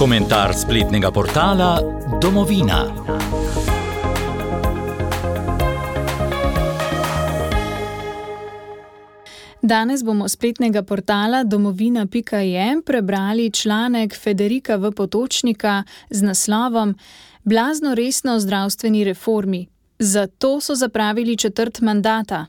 Komentar spletnega portala Domovina. Danes bomo spletnega portala domovina.je prebrali članek Federika v potočnika z naslovom Blazno resno o zdravstveni reformi. Zato so zapravili četrt mandata.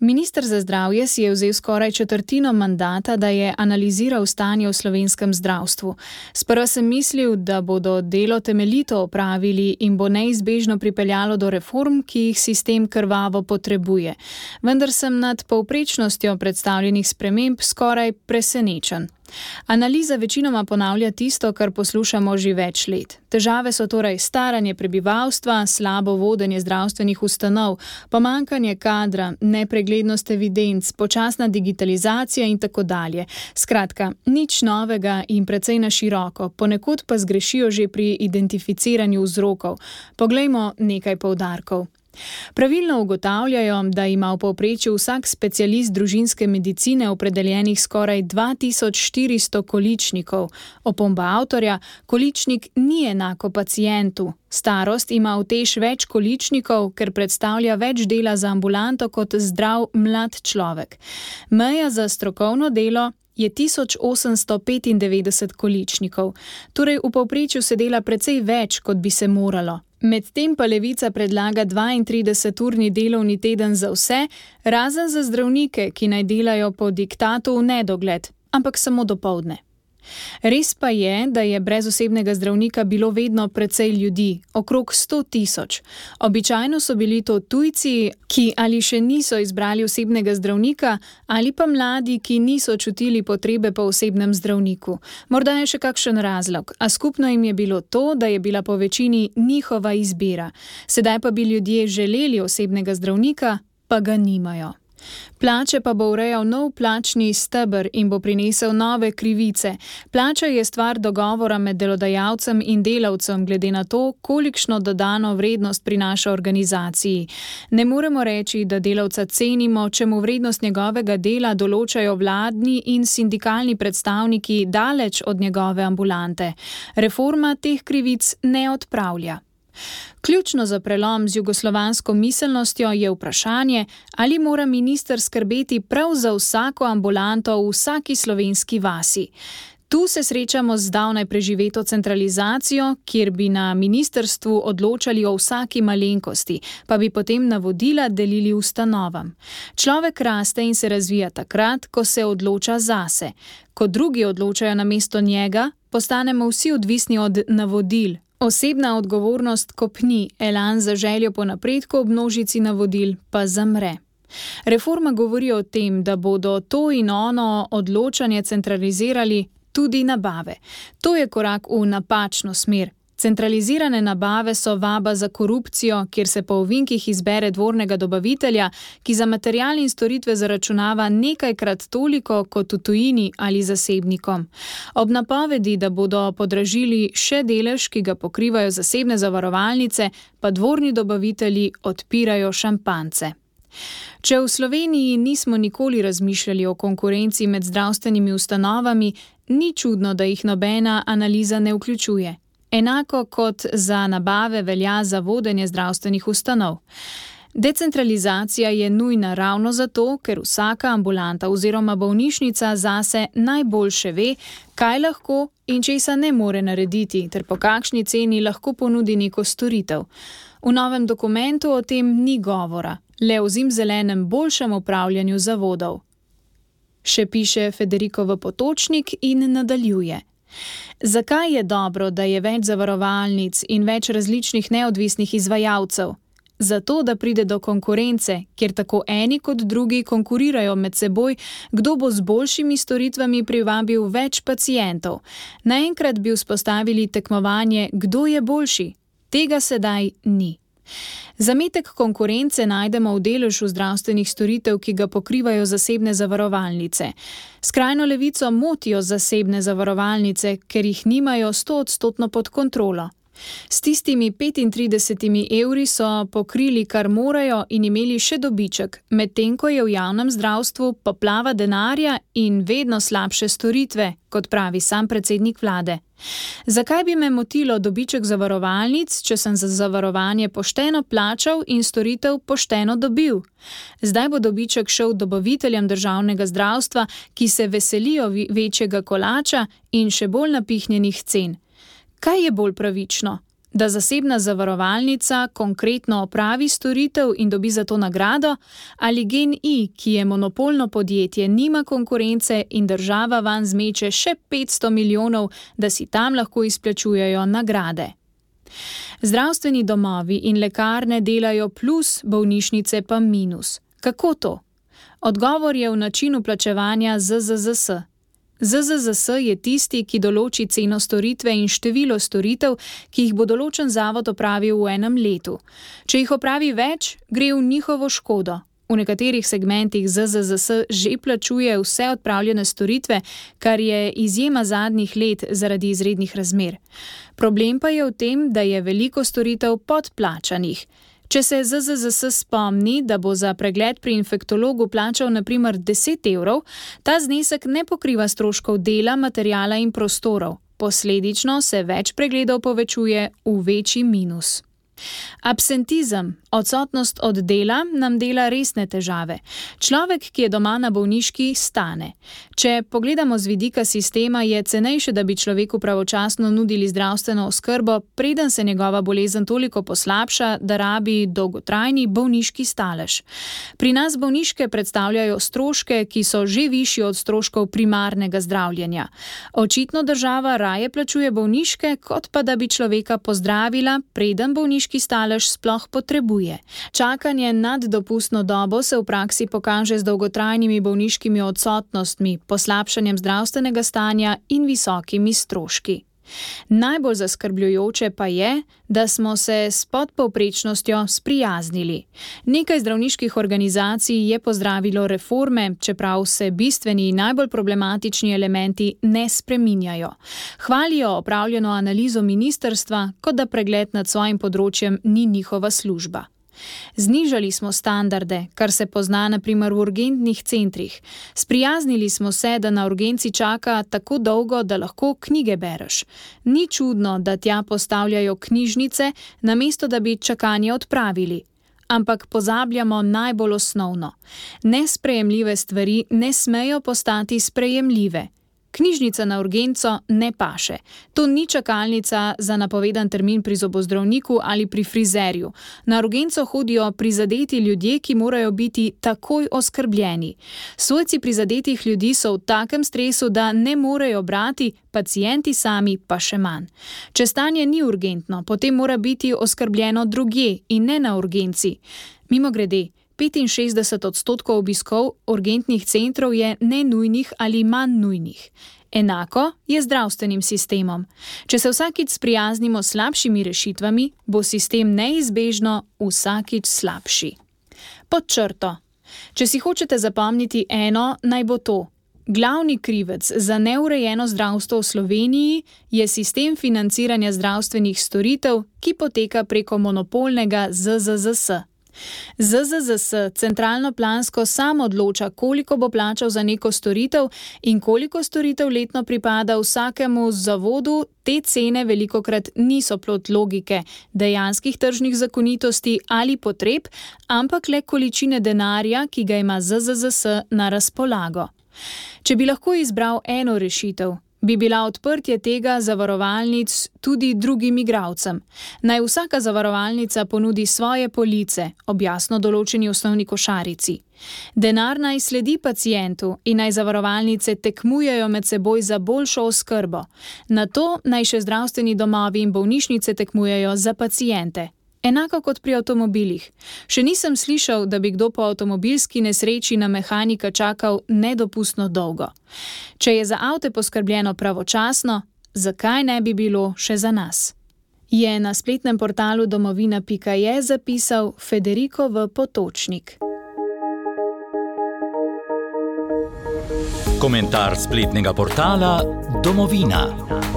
Ministr za zdravje si je vzel skoraj četrtino mandata, da je analiziral stanje v slovenskem zdravstvu. Sprva sem mislil, da bodo delo temeljito opravili in bo neizbežno pripeljalo do reform, ki jih sistem krvavo potrebuje. Vendar sem nad povprečnostjo predstavljenih sprememb skoraj presenečen. Analiza večinoma ponavlja tisto, kar poslušamo že več let. Težave so torej staranje prebivalstva, slabo vodenje zdravstvenih ustanov, pomankanje kadra, nepreglednost evidenc, počasna digitalizacija in tako dalje. Skratka, nič novega in precej na široko, ponekod pa zgrešijo že pri identificiranju vzrokov. Poglejmo nekaj povdarkov. Pravilno ugotavljajo, da ima v povprečju vsak specialist družinske medicine opredeljenih skoraj 2400 količnikov. Opomba avtorja: količnik ni enako pacijentu. Starost ima v tež več količnikov, ker predstavlja več dela za ambulanto kot zdrav mlad človek. Meja za strokovno delo. Je 1895 količnikov, torej v povprečju se dela precej več, kot bi se moralo. Medtem pa levica predlaga 32-urni delovni teden za vse, razen za zdravnike, ki naj delajo po diktatu v nedogled, ampak samo do povdne. Res pa je, da je brez osebnega zdravnika bilo vedno precej ljudi, okrog 100 tisoč. Običajno so bili to tujci, ki ali še niso izbrali osebnega zdravnika, ali pa mladi, ki niso čutili potrebe po osebnem zdravniku. Morda je še kakšen razlog, a skupno jim je bilo to, da je bila po večini njihova izbira. Sedaj pa bi ljudje želeli osebnega zdravnika, pa ga nimajo. Plače pa bo urejal nov plačni stebr in bo prinesel nove krivice. Plača je stvar dogovora med delodajalcem in delavcem, glede na to, kolikšno dodano vrednost prinaša organizaciji. Ne moremo reči, da delavca cenimo, če mu vrednost njegovega dela določajo vladni in sindikalni predstavniki daleč od njegove ambulante. Reforma teh krivic ne odpravlja. Ključno za prelom z jugoslovansko miselnostjo je vprašanje, ali mora minister skrbeti prav za vsako ambulanto v vsaki slovenski vasi. Tu se srečamo z davnaj preživeto centralizacijo, kjer bi na ministerstvu odločali o vsaki malenkosti, pa bi potem navodila delili ustanovam. Človek raste in se razvija takrat, ko se odloča zase. Ko drugi odločajo na mesto njega, postanemo vsi odvisni od navodil, Osebna odgovornost kopni, elan za željo po napredku ob množici navodil pa zamre. Reforma govori o tem, da bodo to in ono odločanje centralizirali tudi nabave. To je korak v napačno smer, Centralizirane nabave so vaba za korupcijo, kjer se po ovinkih izbere dvornega dobavitelja, ki za material in storitve zaračunava nekajkrat toliko kot v tujini ali zasebnikom. Ob napovedi, da bodo podražili še delež, ki ga pokrivajo zasebne zavarovalnice, pa dvorni dobavitelji odpirajo šampance. Če v Sloveniji nismo nikoli razmišljali o konkurenci med zdravstvenimi ustanovami, ni čudno, da jih nobena analiza ne vključuje. Enako kot za nabave velja za vodenje zdravstvenih ustanov. Decentralizacija je nujna ravno zato, ker vsaka ambulanta oziroma bolnišnica zase najboljše ve, kaj lahko in česa ne more narediti, ter po kakšni ceni lahko ponudi neko storitev. V novem dokumentu o tem ni govora, le o zimzelenem boljšem upravljanju zavodov. Še piše Federico v potočnik in nadaljuje. Zakaj je dobro, da je več zavarovalnic in več različnih neodvisnih izvajalcev? Zato, da pride do konkurence, kjer tako eni kot drugi konkurirajo med seboj, kdo bo z boljšimi storitvami privabil več pacijentov. Naenkrat bi vzpostavili tekmovanje, kdo je boljši. Tega sedaj ni. Zametek konkurence najdemo v deležu zdravstvenih storitev, ki ga pokrivajo zasebne zavarovalnice. Skrajno levico motijo zasebne zavarovalnice, ker jih nimajo sto odstotno pod kontrolo. S tistimi 35 evri so pokrili, kar morajo, in imeli še dobiček, medtem ko je v javnem zdravstvu poplava denarja in vedno slabše storitve, kot pravi sam predsednik vlade. Zakaj bi me motilo dobiček zavarovalnic, če sem za zavarovanje pošteno plačal in storitev pošteno dobil? Zdaj bo dobiček šel dobaviteljem državnega zdravstva, ki se veselijo večjega kolača in še bolj napihnjenih cen. Kaj je bolj pravično? Da zasebna zavarovalnica konkretno opravi storitev in dobi za to nagrado, ali GNI, ki je monopolno podjetje, nima konkurence in država van zmeče še 500 milijonov, da si tam lahko izplačujejo nagrade. Zdravstveni domovi in lekarne delajo plus, bolnišnice pa minus. Kako to? Odgovor je v načinu plačevanja ZZZS. ZZZS je tisti, ki določi ceno storitve in število storitev, ki jih bo določen zavod opravil v enem letu. Če jih opravi več, gre v njihovo škodo. V nekaterih segmentih ZZZS že plačuje vse odpravljene storitve, kar je izjema zadnjih let zaradi izrednih razmer. Problem pa je v tem, da je veliko storitev podplačanih. Če se ZZZS spomni, da bo za pregled pri infektologu plačal naprimer 10 evrov, ta znesek ne pokriva stroškov dela, materijala in prostorov. Posledično se več pregledov povečuje v večji minus. Absentizem, odsotnost od dela, nam dela resne težave. Človek, ki je doma na bolniški, stane. Če pogledamo z vidika sistema, je cenejše, da bi človeku pravočasno nudili zdravstveno oskrbo, preden se njegova bolezen toliko poslabša, da rabi dolgotrajni bolniški stalež. Pri nas bolniške predstavljajo stroške, ki so že višji od stroškov primarnega zdravljenja. Očitno država raje plačuje bolniške, kot pa da bi človeka pozdravila, preden bolniški stalež sploh potrebuje. Čakanje nad dopustno dobo se v praksi pokaže z dolgotrajnimi bolniškimi odsotnostmi, poslabšanjem zdravstvenega stanja in visokimi stroški. Najbolj zaskrbljujoče pa je, da smo se s podpovprečnostjo sprijaznili. Nekaj zdravniških organizacij je pozdravilo reforme, čeprav se bistveni in najbolj problematični elementi ne spreminjajo. Hvalijo opravljeno analizo ministerstva, kot da pregled nad svojim področjem ni njihova služba. Znižali smo standarde, kar se pozna naprimer v urgentnih centrih. Sprijaznili smo se, da na urgenci čaka tako dolgo, da lahko knjige bereš. Ni čudno, da tja postavljajo knjižnice, namesto da bi čakanje odpravili. Ampak pozabljamo najbolj osnovno. Nesprejemljive stvari ne smejo postati sprejemljive. Knjižnica na urgenco ne paše. To ni čakalnica za napovedan termin pri zobozdravniku ali pri frizerju. Na urgenco hodijo prizadeti ljudje, ki morajo biti takoj oskrbljeni. Svojci prizadetih ljudi so v takem stresu, da ne morejo brati, pacijenti sami pa še manj. Če stanje ni urgentno, potem mora biti oskrbljeno drugje in ne na urgenci. Mimo grede. 65 odstotkov obiskov urgentnih centrov je nenujnih ali manj nujnih. Enako je zdravstvenim sistemom. Če se vsakič sprijaznimo s slabšimi rešitvami, bo sistem neizbežno vsakič slabši. Pod črto. Če si hočete zapomniti eno, naj bo to. Glavni krivec za neurejeno zdravstvo v Sloveniji je sistem financiranja zdravstvenih storitev, ki poteka preko monopolnega ZZZS. ZZZS centralno plansko sam odloča, koliko bo plačal za neko storitev in koliko storitev letno pripada vsakemu zavodu. Te cene veliko krat niso plot logike, dejanskih tržnih zakonitosti ali potreb, ampak le količine denarja, ki ga ima ZZZS na razpolago. Če bi lahko izbral eno rešitev, bi bila odprtje tega zavarovalnic tudi drugim igravcem. Naj vsaka zavarovalnica ponudi svoje police ob jasno določeni osnovni košarici. Denar naj sledi pacijentu in naj zavarovalnice tekmujejo med seboj za boljšo oskrbo. Na to naj še zdravstveni domovi in bolnišnice tekmujejo za pacijente. Enako kot pri avtomobilih. Še nisem slišal, da bi kdo po avtomobilski nesreči na mehanika čakal nedopustno dolgo. Če je za avte poskrbljeno pravočasno, zakaj ne bi bilo še za nas? Je na spletnem portalu domovina.je zapisal Federico v Potočnik. Komentar spletnega portala Domovina.